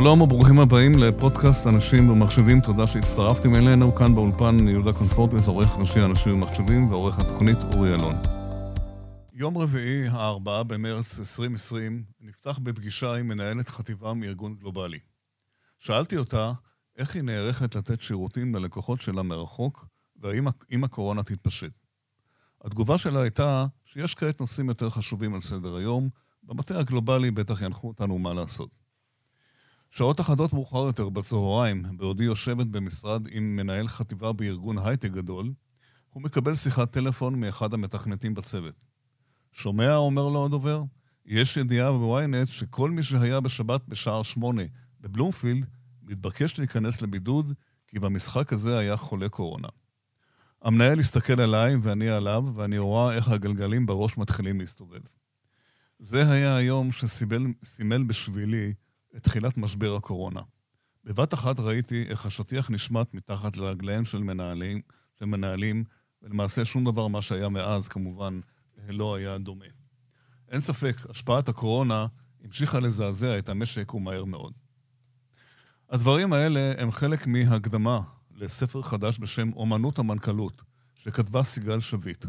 שלום וברוכים הבאים לפודקאסט אנשים ומחשבים, תודה שהצטרפתם אלינו. כאן באולפן יהודה קונפורטס, עורך ראשי אנשים ומחשבים ועורך התוכנית אורי אלון. יום רביעי, ה-4 במרץ 2020, נפתח בפגישה עם מנהלת חטיבה מארגון גלובלי. שאלתי אותה איך היא נערכת לתת שירותים ללקוחות שלה מרחוק, והאם הקורונה תתפשט. התגובה שלה הייתה שיש כעת נושאים יותר חשובים על סדר היום, במטה הגלובלי בטח ינחו אותנו מה לעשות. שעות אחדות מאוחר יותר בצהריים, בעודי יושבת במשרד עם מנהל חטיבה בארגון הייטק גדול, הוא מקבל שיחת טלפון מאחד המתכנתים בצוות. שומע, אומר לו הדובר, יש ידיעה בוויינט שכל מי שהיה בשבת בשער שמונה בבלומפילד מתבקש להיכנס לבידוד כי במשחק הזה היה חולה קורונה. המנהל הסתכל עליי ואני עליו, ואני רואה איך הגלגלים בראש מתחילים להסתובב. זה היה היום שסימל בשבילי את תחילת משבר הקורונה. בבת אחת ראיתי איך השטיח נשמט מתחת לרגליהם של מנהלים, של מנהלים, ולמעשה שום דבר מה שהיה מאז, כמובן, לא היה דומה. אין ספק, השפעת הקורונה המשיכה לזעזע את המשק ומהר מאוד. הדברים האלה הם חלק מהקדמה לספר חדש בשם אומנות המנכ"לות, שכתבה סיגל שביט.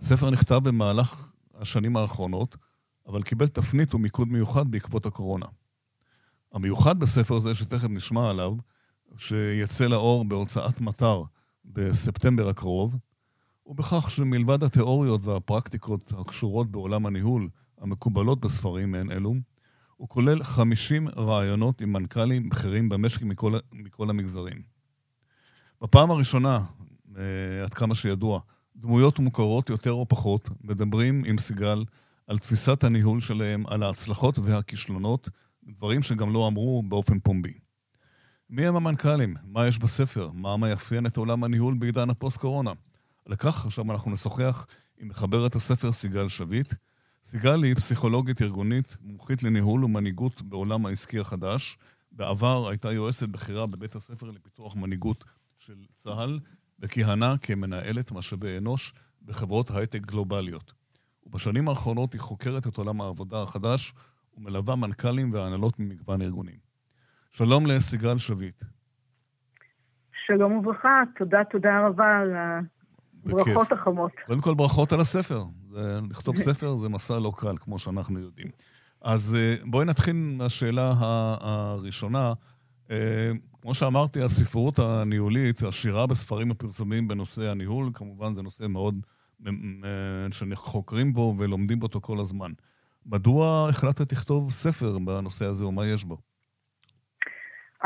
הספר נכתב במהלך השנים האחרונות, אבל קיבל תפנית ומיקוד מיוחד בעקבות הקורונה. המיוחד בספר זה, שתכף נשמע עליו, שיצא לאור בהוצאת מטר בספטמבר הקרוב, הוא בכך שמלבד התיאוריות והפרקטיקות הקשורות בעולם הניהול המקובלות בספרים מעין אלו, הוא כולל 50 רעיונות עם מנכ"לים בכירים במשק מכל, מכל המגזרים. בפעם הראשונה, אה, עד כמה שידוע, דמויות מוכרות יותר או פחות מדברים עם סיגל על תפיסת הניהול שלהם, על ההצלחות והכישלונות, דברים שגם לא אמרו באופן פומבי. מי הם המנכ"לים? מה יש בספר? מה מאפיין את עולם הניהול בעידן הפוסט-קורונה? לכך עכשיו אנחנו נשוחח עם מחברת הספר סיגל שביט. סיגל היא פסיכולוגית ארגונית, מומחית לניהול ומנהיגות בעולם העסקי החדש. בעבר הייתה יועצת בכירה בבית הספר לפיתוח מנהיגות של צה"ל, וכיהנה כמנהלת משאבי אנוש בחברות הייטק גלובליות. ובשנים האחרונות היא חוקרת את עולם העבודה החדש ומלווה מנכ"לים והנהלות ממגוון ארגונים. שלום לסיגל שביט. שלום וברכה, תודה, תודה רבה על הברכות החמות. קודם כל ברכות על הספר. זה, לכתוב ספר זה מסע לא קל, כמו שאנחנו יודעים. אז אה, בואי נתחיל מהשאלה הראשונה. אה, כמו שאמרתי, הספרות הניהולית עשירה בספרים הפרסומיים בנושא הניהול, כמובן זה נושא מאוד שחוקרים בו ולומדים אותו כל הזמן. מדוע החלטת לכתוב ספר בנושא הזה, או מה יש בו?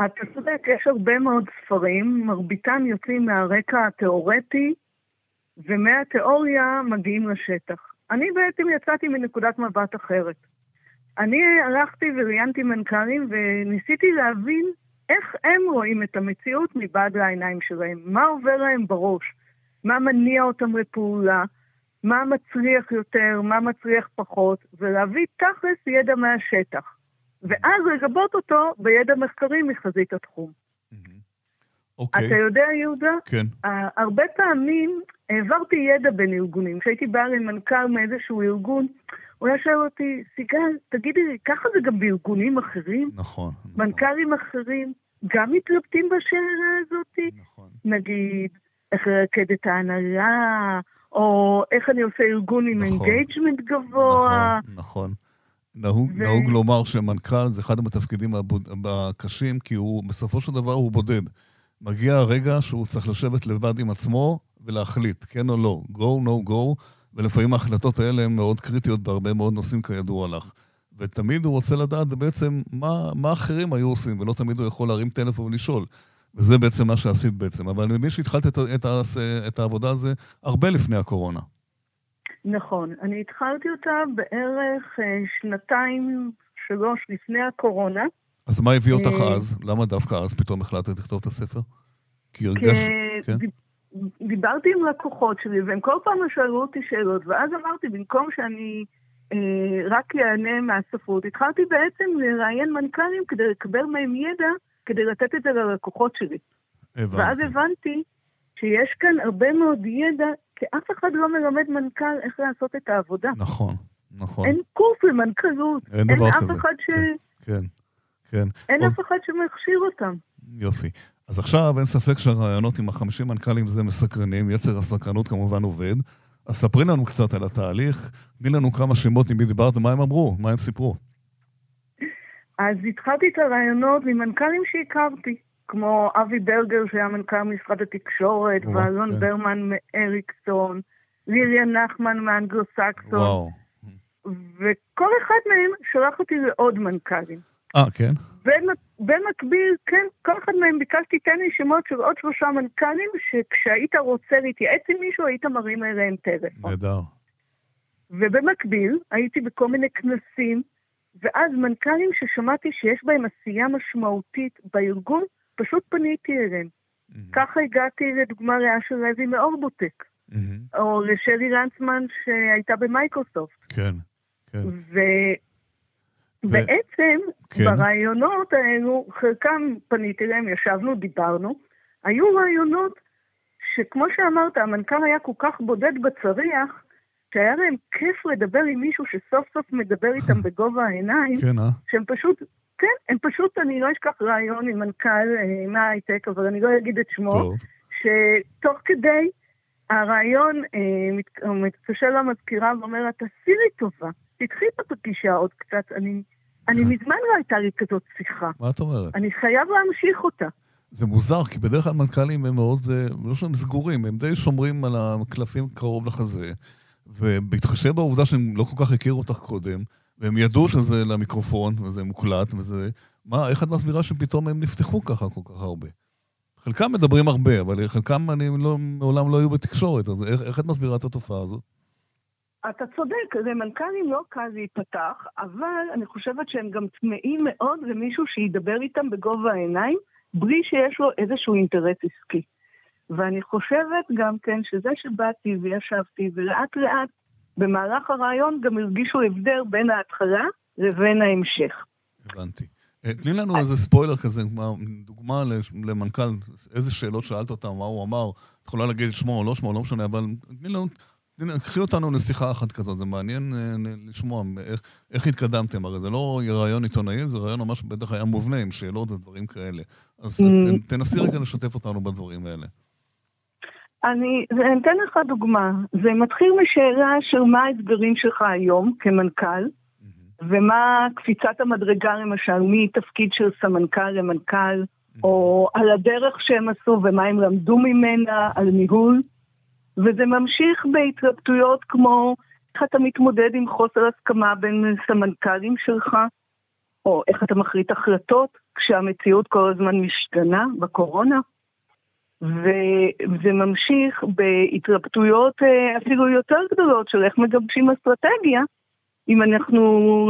אתה צודק, יש הרבה מאוד ספרים, מרביתם יוצאים מהרקע התיאורטי, ומהתיאוריה מגיעים לשטח. אני בעצם יצאתי מנקודת מבט אחרת. אני הלכתי וראיינתי מנכ"לים וניסיתי להבין איך הם רואים את המציאות מבעד לעיניים שלהם, מה עובר להם בראש, מה מניע אותם לפעולה, מה מצליח יותר, מה מצליח פחות, ולהביא תכלס ידע מהשטח. ואז לגבות אותו בידע מחקרי מחזית התחום. אוקיי. אתה יודע, יהודה? כן. הרבה פעמים העברתי ידע בין ארגונים. כשהייתי באה למנכ"ל מאיזשהו ארגון, הוא היה שואל אותי, סיגל, תגידי לי, ככה זה גם בארגונים אחרים? נכון. מנכ"לים נכון. אחרים גם מתלבטים בשאלה הזאת? נכון. נגיד, איך לרכז את ההנהלה, או איך אני עושה ארגון עם engagement נכון, גבוה. נכון, נכון. נהוג, ו... נהוג לומר שמנכ"ל זה אחד מהתפקידים הקשים, כי הוא, בסופו של דבר הוא בודד. מגיע הרגע שהוא צריך לשבת לבד עם עצמו ולהחליט, כן או לא, go, no go, ולפעמים ההחלטות האלה הן מאוד קריטיות בהרבה מאוד נושאים כידוע לך. ותמיד הוא רוצה לדעת בעצם מה, מה אחרים היו עושים, ולא תמיד הוא יכול להרים טלפון ולשאול. וזה בעצם מה שעשית בעצם. אבל אני מבין שהתחלת את, את, את העבודה הזו הרבה לפני הקורונה. נכון. אני התחלתי אותה בערך אה, שנתיים, שלוש לפני הקורונה. אז מה הביא אותך אה, אז? למה דווקא אז פתאום החלטת לכתוב את הספר? כי הרגש... כן? דיברתי עם לקוחות שלי, והם כל פעם שאלו אותי שאלות, ואז אמרתי, במקום שאני אה, רק אענה מהספרות, התחלתי בעצם לראיין מנכ"לים כדי לקבל מהם ידע כדי לתת את זה ללקוחות שלי. הבנתי. ואז הבנתי שיש כאן הרבה מאוד ידע, כי אף אחד לא מלמד מנכ"ל איך לעשות את העבודה. נכון, נכון. אין קורס למנכ"לות. אין דבר אין כזה. אף אחד ש... כן, כן. כן. אין אף אחד שמכשיר אותם. יופי. אז עכשיו אין ספק שהרעיונות עם החמישים מנכ"לים זה מסקרנים, יצר הסקרנות כמובן עובד. אז ספרי לנו קצת על התהליך, תני לנו כמה שמות עם מי דיברת, מה הם אמרו, מה הם סיפרו. אז התחלתי את הרעיונות ממנכ"לים שהכרתי, כמו אבי ברגר שהיה מנכ"ל משרד התקשורת, ואלון כן. ברמן מאריקסון, ליריה נחמן מאנגלו-סקסון. וכל אחד מהם שלח אותי לעוד מנכ"לים. אה, כן? במקביל, כן, כל אחד מהם ביקשתי, תן לי שמות של עוד שלושה מנכ"לים, שכשהיית רוצה להתייעץ עם מישהו, היית מרים אליהם טלפון. נהדר. ובמקביל, הייתי בכל מיני כנסים, ואז מנכ"לים ששמעתי שיש בהם עשייה משמעותית בארגון, פשוט פניתי אליהם. Mm-hmm. ככה הגעתי לדוגמה לאשר לוי מאורבוטק, mm-hmm. או לשלי לנצמן שהייתה במייקרוסופט. כן, כן. ובעצם, ו... כן. ברעיונות האלו, חלקם פניתי אליהם, ישבנו, דיברנו. היו רעיונות שכמו שאמרת, המנכ"ל היה כל כך בודד בצריח, שהיה להם כיף לדבר עם מישהו שסוף סוף מדבר איתם בגובה העיניים, כן, אה? שהם פשוט, כן, הם פשוט, אני לא אשכח רעיון עם מנכ"ל אה, מההייטק, אבל אני לא אגיד את שמו, טוב. שתוך כדי הרעיון, אה, הוא מתקשר למזכירה ואומר לה, תעשי לי טובה, תדחי את הפגישה עוד קצת, אני, אני מזמן לא הייתה לי כזאת שיחה. מה את אומרת? אני חייב להמשיך אותה. זה מוזר, כי בדרך כלל מנכ"לים הם מאוד, זה, לא שהם סגורים, הם די שומרים על הקלפים קרוב לחזה. ובהתחשב בעובדה שהם לא כל כך הכירו אותך קודם, והם ידעו שזה למיקרופון, וזה מוקלט, וזה... מה, איך את מסבירה שפתאום הם נפתחו ככה כל כך הרבה? חלקם מדברים הרבה, אבל חלקם אני לא, מעולם לא היו בתקשורת, אז איך, איך את מסבירה את התופעה הזאת? אתה צודק, למנכ"לים לא קל להיפתח, אבל אני חושבת שהם גם צמאים מאוד למישהו שידבר איתם בגובה העיניים, בלי שיש לו איזשהו אינטרס עסקי. ואני חושבת גם כן שזה שבאתי וישבתי ולאט לאט במהלך הרעיון גם הרגישו הבדר בין ההתחלה לבין ההמשך. הבנתי. אה, תני לנו איזה ספוילר כזה, דוגמה למנכ"ל, איזה שאלות שאלת אותם, מה הוא אמר, את יכולה להגיד את שמו או לא שמו, לא משנה, אבל תני לנו, קחי אותנו לשיחה אחת כזאת, זה מעניין אה, לשמוע איך, איך התקדמתם, הרי זה לא רעיון עיתונאי, זה רעיון ממש בטח היה מובנה עם שאלות ודברים כאלה. אז mm. תנסי רגע לשתף אותנו בדברים האלה. אני, אתן לך דוגמה. זה מתחיל משאלה של מה האתגרים שלך היום כמנכ"ל, ומה קפיצת המדרגה למשל, מתפקיד של סמנכ"ל למנכ"ל, או על הדרך שהם עשו ומה הם למדו ממנה, על ניהול. וזה ממשיך בהתלבטויות כמו איך אתה מתמודד עם חוסר הסכמה בין סמנכ"לים שלך, או איך אתה מחליט החלטות כשהמציאות כל הזמן משתנה בקורונה. וזה ממשיך בהתלבטויות אה, אפילו יותר גדולות של איך מגבשים אסטרטגיה, אם אנחנו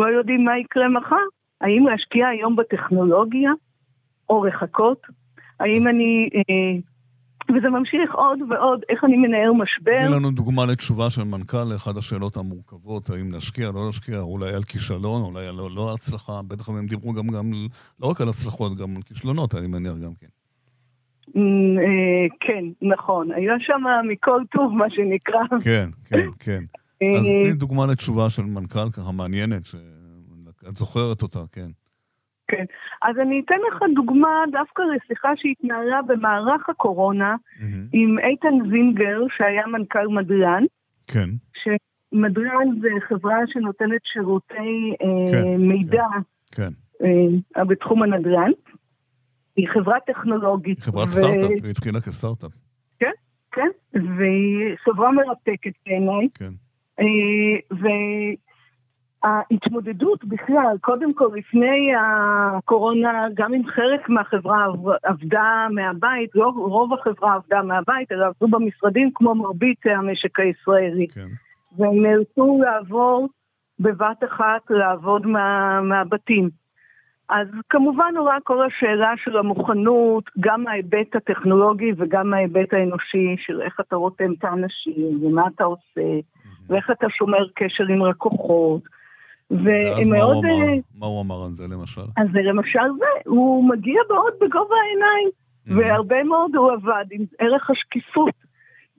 לא יודעים מה יקרה מחר. האם להשקיע היום בטכנולוגיה, או לחכות? האם אני... אה, וזה ממשיך עוד ועוד, איך אני מנהל משבר. תני לנו דוגמה לתשובה של מנכ"ל לאחת השאלות המורכבות, האם להשקיע, לא להשקיע, אולי על כישלון, אולי על לא, לא הצלחה, בטח הם דיברו גם, גם, לא רק על הצלחות, גם על כישלונות, אני מניח גם כן. אה, כן, נכון. היה שם מכל טוב, מה שנקרא. כן, כן, כן. אה, אז תני דוגמה לתשובה של מנכ"ל ככה מעניינת, שאת זוכרת אותה, כן. כן. אז אני אתן לך דוגמה דווקא לשיחה שהתנהלה במערך הקורונה עם איתן זינגר, שהיה מנכ"ל מדלן. כן. שמדלן זה חברה שנותנת שירותי אה, כן, מידע כן. בתחום הנדל"ן. היא חברה טכנולוגית. חברת ו... סטארט-אפ, היא התחילה כסטארט-אפ. כן, כן, והיא חברה מרתקת בעיניי. כן. אה, וההתמודדות בכלל, קודם כל, לפני הקורונה, גם אם חלק מהחברה עבדה מהבית, לא רוב החברה עבדה מהבית, אלא עבדו במשרדים כמו מרבית המשק הישראלי. כן. והם נאלצו לעבור בבת אחת לעבוד מה, מהבתים. אז כמובן עולה כל השאלה של המוכנות, גם מההיבט הטכנולוגי וגם מההיבט האנושי של איך אתה רותם את האנשים ומה אתה עושה, ואיך אתה שומר קשר עם לקוחות. והם מאוד... מה הוא, אמר, מה הוא אמר על זה למשל? אז זה למשל זה, הוא מגיע מאוד בגובה העיניים, והרבה מאוד הוא עבד עם ערך השקיפות.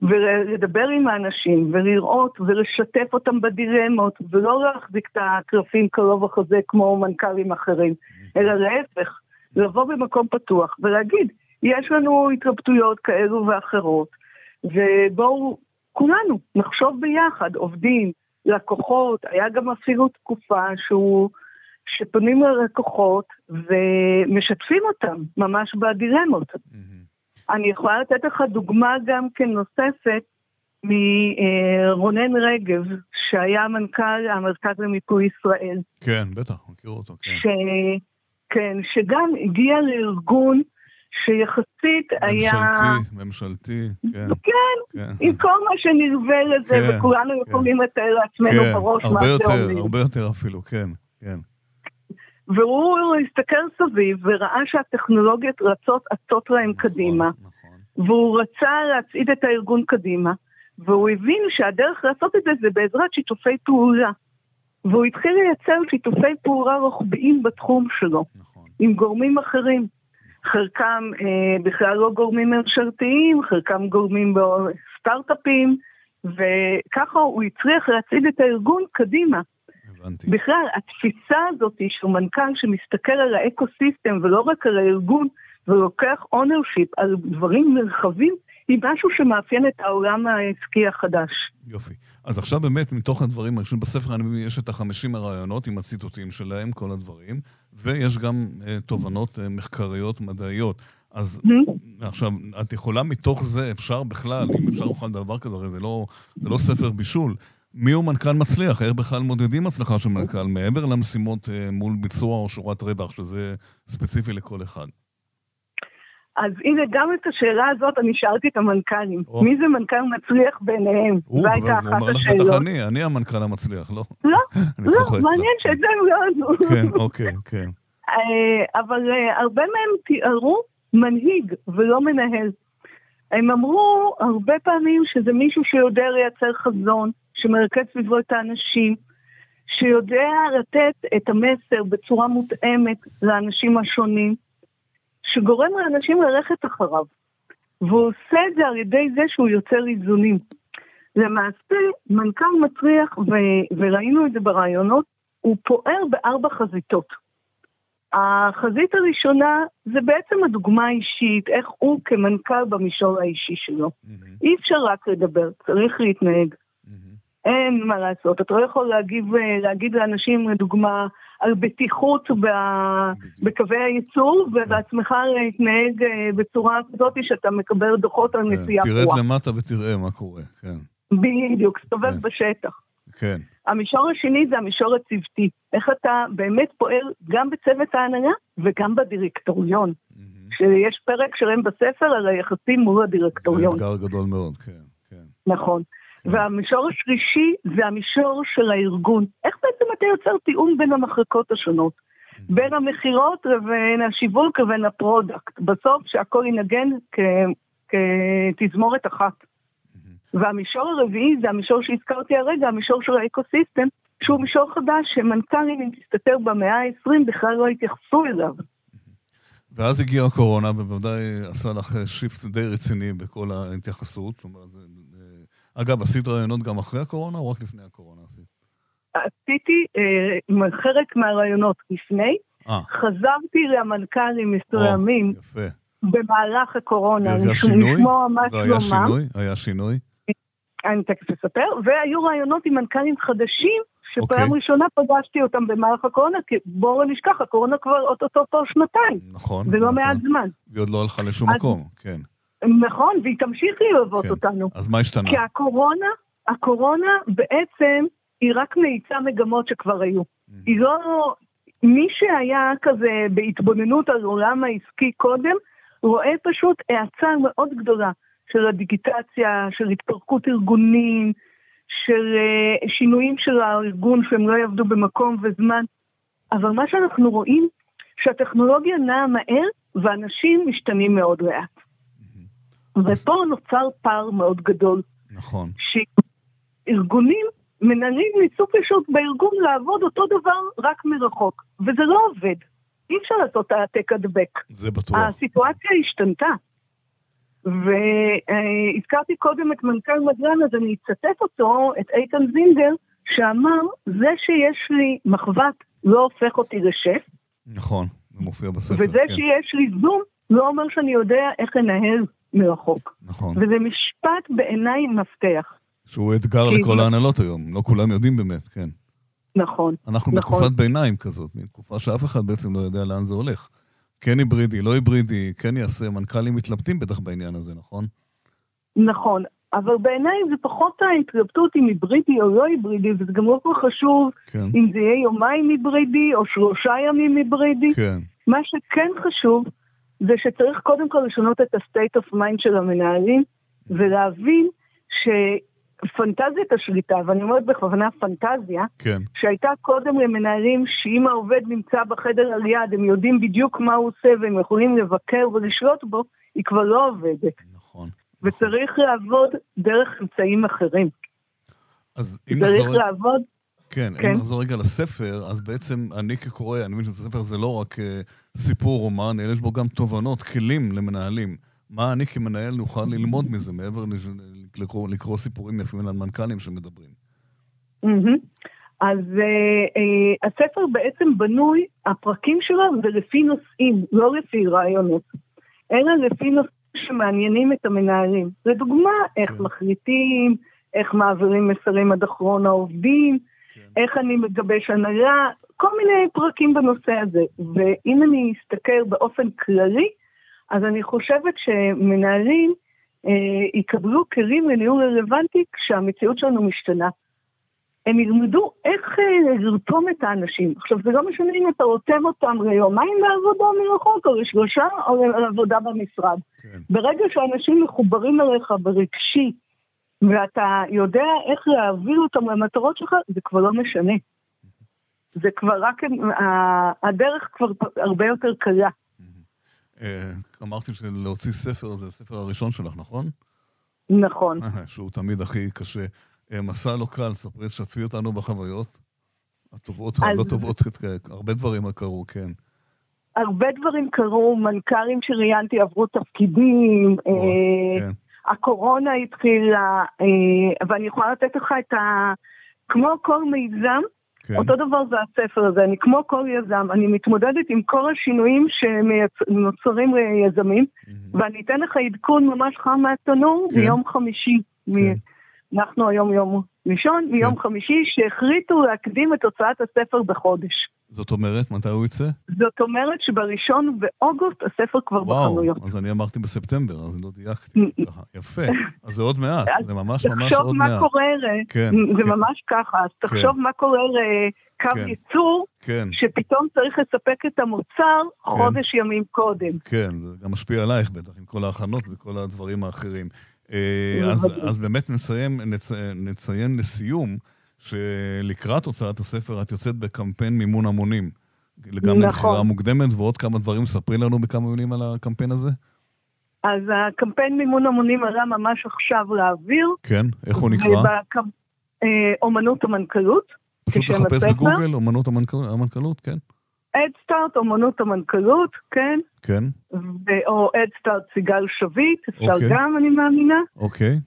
ולדבר עם האנשים, ולראות ולשתף אותם בדילמות, ולא להחזיק את הקלפים קרוב החזה כמו מנכ"לים אחרים, אלא להפך, לבוא במקום פתוח ולהגיד, יש לנו התלבטויות כאלו ואחרות, ובואו כולנו נחשוב ביחד, עובדים, לקוחות, היה גם אפילו תקופה שהוא, שפונים ללקוחות ומשתפים אותם ממש בדילמות. Mm-hmm. אני יכולה לתת לך דוגמה גם כן נוספת מרונן רגב, שהיה מנכ"ל המרכז למיפוי ישראל. כן, בטח, מכיר אותו, כן. ש... כן, שגם הגיע לארגון שיחסית היה... ממשלתי, ממשלתי, כן. כן, כן. עם כל מה שנלווה לזה, כן, וכולנו כן. יכולים לתאר לעצמנו כן, בראש מה זה אומר. הרבה יותר אפילו, כן, כן. והוא הסתכל סביב וראה שהטכנולוגיות רצות אצות להם נכון, קדימה. נכון. והוא רצה להצעיד את הארגון קדימה, והוא הבין שהדרך לעשות את זה זה בעזרת שיתופי פעולה. והוא התחיל לייצר שיתופי פעולה רוחביים בתחום שלו, נכון. עם גורמים אחרים. חלקם אה, בכלל לא גורמים ממשלתיים, חלקם גורמים בסטארט-אפים, וככה הוא הצליח להצעיד את הארגון קדימה. הבנתי. בכלל, התפיסה הזאת של מנכ"ל שמסתכל על ה ecosystem ולא רק על הארגון, ולוקח ownership על דברים נרחבים, היא משהו שמאפיין את העולם העסקי החדש. יופי. אז עכשיו באמת, מתוך הדברים, אני חושב בספר אני מבין, יש את החמישים הרעיונות עם הציטוטים שלהם, כל הדברים, ויש גם uh, תובנות uh, מחקריות מדעיות. אז mm-hmm. עכשיו, את יכולה מתוך זה, אפשר בכלל, אם אפשר בכלל דבר כזה, הרי זה לא, זה לא ספר בישול, מי הוא מנכ"ל מצליח? איך בכלל מודדים הצלחה של מנכ"ל, מעבר למשימות uh, מול ביצוע או שורת רווח, שזה ספציפי לכל אחד? אז הנה, גם את השאלה הזאת אני שאלתי את המנכ"לים. או. מי זה מנכ"ל מצליח ביניהם? זו הייתה אחת השאלות. הוא אומר לך בטח אני, אני המנכ"ל המצליח, לא? לא, לא, מעניין שאת זה הם לא ענו. כן, אוקיי, כן. אה, אבל אה, הרבה מהם תיארו מנהיג ולא מנהל. הם אמרו הרבה פעמים שזה מישהו שיודע לייצר חזון, שמרכז סביבו את האנשים, שיודע לתת את המסר בצורה מותאמת לאנשים השונים. שגורם לאנשים ללכת אחריו. והוא עושה את זה על ידי זה שהוא יוצר איזונים. למעשה, מנכ"ל מצליח, ו- וראינו את זה ברעיונות, הוא פועל בארבע חזיתות. החזית הראשונה זה בעצם הדוגמה האישית, איך הוא כמנכ"ל במישור האישי שלו. Mm-hmm. אי אפשר רק לדבר, צריך להתנהג. אין מה לעשות, אתה לא יכול להגיב, להגיד לאנשים, לדוגמה, על בטיחות בקווי הייצור, ובעצמך להתנהג אה, בצורה כזאת שאתה מקבל דוחות על כן, נסיעה פרועה. תרד למטה ותראה מה קורה, כן. בדיוק, סתובב כן. בשטח. כן. המישור השני זה המישור הצוותי. איך אתה באמת פועל גם בצוות ההנהלה וגם בדירקטוריון. שיש פרק שלם בספר על היחסים מול הדירקטוריון. זה אתגר גדול מאוד, כן, כן. נכון. והמישור השלישי זה המישור של הארגון. איך בעצם אתה יוצר תיאום בין המחלקות השונות? בין המכירות ובין השיווק ובין ה product. בסוף שהכל ינגן כתזמורת אחת. והמישור הרביעי זה המישור שהזכרתי הרגע, המישור של ה ecosystem, שהוא מישור חדש שמנכ"לים, אם תסתכל במאה ה-20, בכלל לא התייחסו אליו. ואז הגיעה הקורונה, ובוודאי עשה לך shift די רציני בכל ההתייחסות. זאת אומרת, אגב, עשית ראיונות גם אחרי הקורונה או רק לפני הקורונה עשית? עשיתי אה, חלק מהראיונות לפני. אה. אה. חזרתי למנכ"לים מסוימים. במהלך הקורונה, לשמוע מה שלומם. והיה שינוי? היה שינוי? אני תכף אספר, והיו רעיונות עם מנכ"לים חדשים, שפעם okay. אוקיי. ראשונה פגשתי אותם במהלך הקורונה, כי בואו לא נשכח, הקורונה כבר אוטוטו פה שנתיים. נכון. ולא נכון. מעט זמן. והיא עוד לא הלכה לשום אז, מקום, כן. נכון, והיא תמשיך ללוות כן. אותנו. אז מה השתנה? כי הקורונה, הקורונה בעצם היא רק מאיצה מגמות שכבר היו. Mm. היא לא... מי שהיה כזה בהתבוננות על עולם העסקי קודם, רואה פשוט האצה מאוד גדולה של הדיגיטציה, של התפרקות ארגונים, של uh, שינויים של הארגון שהם לא יעבדו במקום וזמן. אבל מה שאנחנו רואים, שהטכנולוגיה נעה מהר ואנשים משתנים מאוד לאט. ופה נוצר פער מאוד גדול. נכון. שארגונים, מנהלים ניסו פשוט בארגון לעבוד אותו דבר רק מרחוק, וזה לא עובד. אי אפשר לעשות העתק הדבק. זה בטוח. הסיטואציה השתנתה. והזכרתי קודם את מנכ"ל מדרן, אז אני אצטט אותו, את איתן זינגר, שאמר, זה שיש לי מחבת לא הופך אותי לשף. נכון, זה מופיע בספר, וזה כן. שיש לי זום לא אומר שאני יודע איך לנהל מרחוק. נכון. וזה משפט בעיניי מפתח. שהוא אתגר לכל ההנהלות היום, לא כולם יודעים באמת, כן. נכון. אנחנו נכון. בתקופת ביניים כזאת, תקופה שאף אחד בעצם לא יודע לאן זה הולך. כן היברידי, לא היברידי, כן יעשה, מנכ"לים מתלבטים בטח בעניין הזה, נכון? נכון, אבל בעיניי זה פחות ההתלבטות אם היברידי או לא היברידי, וזה גם לא כל כך חשוב כן, אם זה יהיה יומיים היברידי או שלושה ימים היברידי. כן, מה שכן חשוב זה שצריך קודם כל לשנות את ה-state of mind של המנהלים ולהבין שפנטזיית השליטה, ואני אומרת בכוונה פנטזיה, כן, שהייתה קודם למנהלים שאם העובד נמצא בחדר על יד, הם יודעים בדיוק מה הוא עושה והם יכולים לבקר ולשלוט בו, היא כבר לא עובדת. נכון. נכון. וצריך לעבוד דרך אמצעים אחרים. אז אם צריך נחזור... לעבוד, כן, כן. אם נחזור רגע לספר, אז בעצם אני כקורא, אני מבין שספר זה לא רק אה, סיפור רומן, אלא יש בו גם תובנות, כלים למנהלים. מה אני כמנהל נוכל ללמוד מזה, מעבר לקרוא, לקרוא סיפורים יפים על מנכ"לים שמדברים. מהמם. אז אה, אה, הספר בעצם בנוי, הפרקים שלו זה לפי נושאים, לא לפי רעיונות, אלא לפי נושאים שמעניינים את המנהלים. לדוגמה, איך כן. מחליטים, איך מעבירים מסרים עד אחרון העובדים. איך אני מגבש הנהלה, כל מיני פרקים בנושא הזה. ואם אני אסתכל באופן כללי, אז אני חושבת שמנהלים אה, יקבלו כלים לניהול רלוונטי כשהמציאות שלנו משתנה. הם ילמדו איך אה, לרתום את האנשים. עכשיו, זה לא משנה אם אתה רותם אותם ליומיים לעבודה מרחוק, או לשלושה, או לעבודה במשרד. כן, ברגע שאנשים מחוברים אליך ברגשי, ואתה יודע איך להעביר אותם למטרות שלך, זה כבר לא משנה. זה כבר רק, הדרך כבר הרבה יותר קלה. אה, אמרתי שלהוציא ספר זה הספר הראשון שלך, נכון? נכון. שהוא תמיד הכי קשה. אה, מסע לא קל, ספרי, שתפי אותנו בחוויות. הטובות, הלא טובות, הרבה דברים קרו, כן. הרבה דברים קרו, מנכ"לים שראיינתי עברו תפקידים, אה, כן, הקורונה התחילה, אה, ואני יכולה לתת לך את ה... כמו כל מיזם, כן. אותו דבר זה הספר הזה, אני כמו כל יזם, אני מתמודדת עם כל השינויים שנוצרים ליזמים, מהמם. ואני אתן לך עדכון ממש חם מהתנור כן. מיום חמישי. כן. מ- אנחנו היום יום ראשון, מיום חמישי, שהחליטו להקדים את הוצאת הספר בחודש. זאת אומרת, מתי הוא יצא? זאת אומרת שבראשון באוגוסט הספר כבר וואו, בחנויות. אז אני אמרתי בספטמבר, אז לא דייקתי. יפה, אז זה עוד מעט, זה ממש ממש תחשוב עוד מה מעט. קורה, ל- כן, זה כן. ממש ככה, אז תחשוב מה קורה לקו כן. ייצור, כן, שפתאום צריך לספק את המוצר חודש ימים קודם. כן, זה גם משפיע עלייך בטח, עם כל ההכנות וכל הדברים האחרים. אה, אז. אז באמת נסיים, נצ, נציין לסיום, שלקראת הוצאת הספר את יוצאת בקמפיין מימון המונים. גם נכון. למכירה מוקדמת ועוד כמה דברים, ספרי לנו בכמה מילים על הקמפיין הזה. אז הקמפיין מימון המונים עלה ממש עכשיו לאוויר. כן, איך הוא נקרא? ובקמ- אה, אומנות המנכ"לות, פשוט הספר. בגוגל, אומנות המנכ"ל- המנכ"לות, כן. אדסטארט, אומנות המנכ"לות, כן, כן, ו- או אדסטארט סיגל שביט, אפשר אוקיי. גם, אני מאמינה. אוקיי,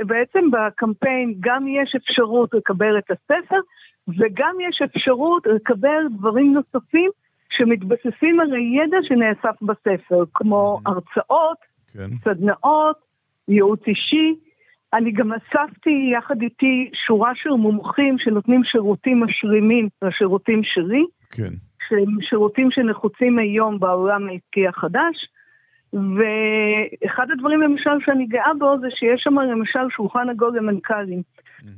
ובעצם בקמפיין גם יש אפשרות לקבל את הספר, וגם יש אפשרות לקבל דברים נוספים שמתבססים על הידע שנאסף בספר, כמו הרצאות, כן, סדנאות, ייעוץ אישי. אני גם אספתי יחד איתי שורה של מומחים שנותנים שירותים משלימים לשירותים שלי, כן. שהם שירותים שנחוצים היום בעולם העסקי החדש. ואחד הדברים למשל שאני גאה בו זה שיש שם למשל שולחן עגול למנכ"לים,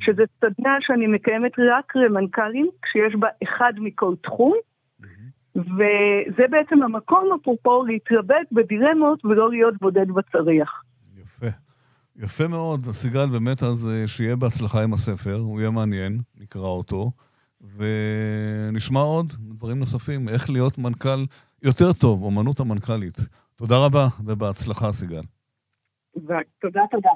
שזה סדנה שאני מקיימת רק למנכ"לים, כשיש בה אחד מכל תחום, וזה בעצם המקום אפרופו להתלבט בדילמות ולא להיות בודד בצריח. יפה. מאוד. סיגל, באמת אז אה, שיהיה בהצלחה עם הספר, הוא יהיה מעניין, נקרא אותו, ונשמע עוד דברים נוספים, איך להיות מנכ"ל יותר טוב, אומנות המנכ"לית. תודה רבה ובהצלחה, סיגל. תודה, תודה.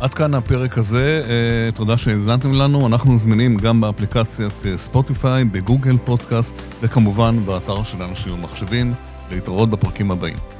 עד כאן הפרק הזה, אה, תודה שהאזנתם לנו, אנחנו זמינים גם באפליקציית אה, ספוטיפיי, בגוגל פודקאסט, וכמובן באתר של אנשים ומחשבים, להתראות בפרקים הבאים.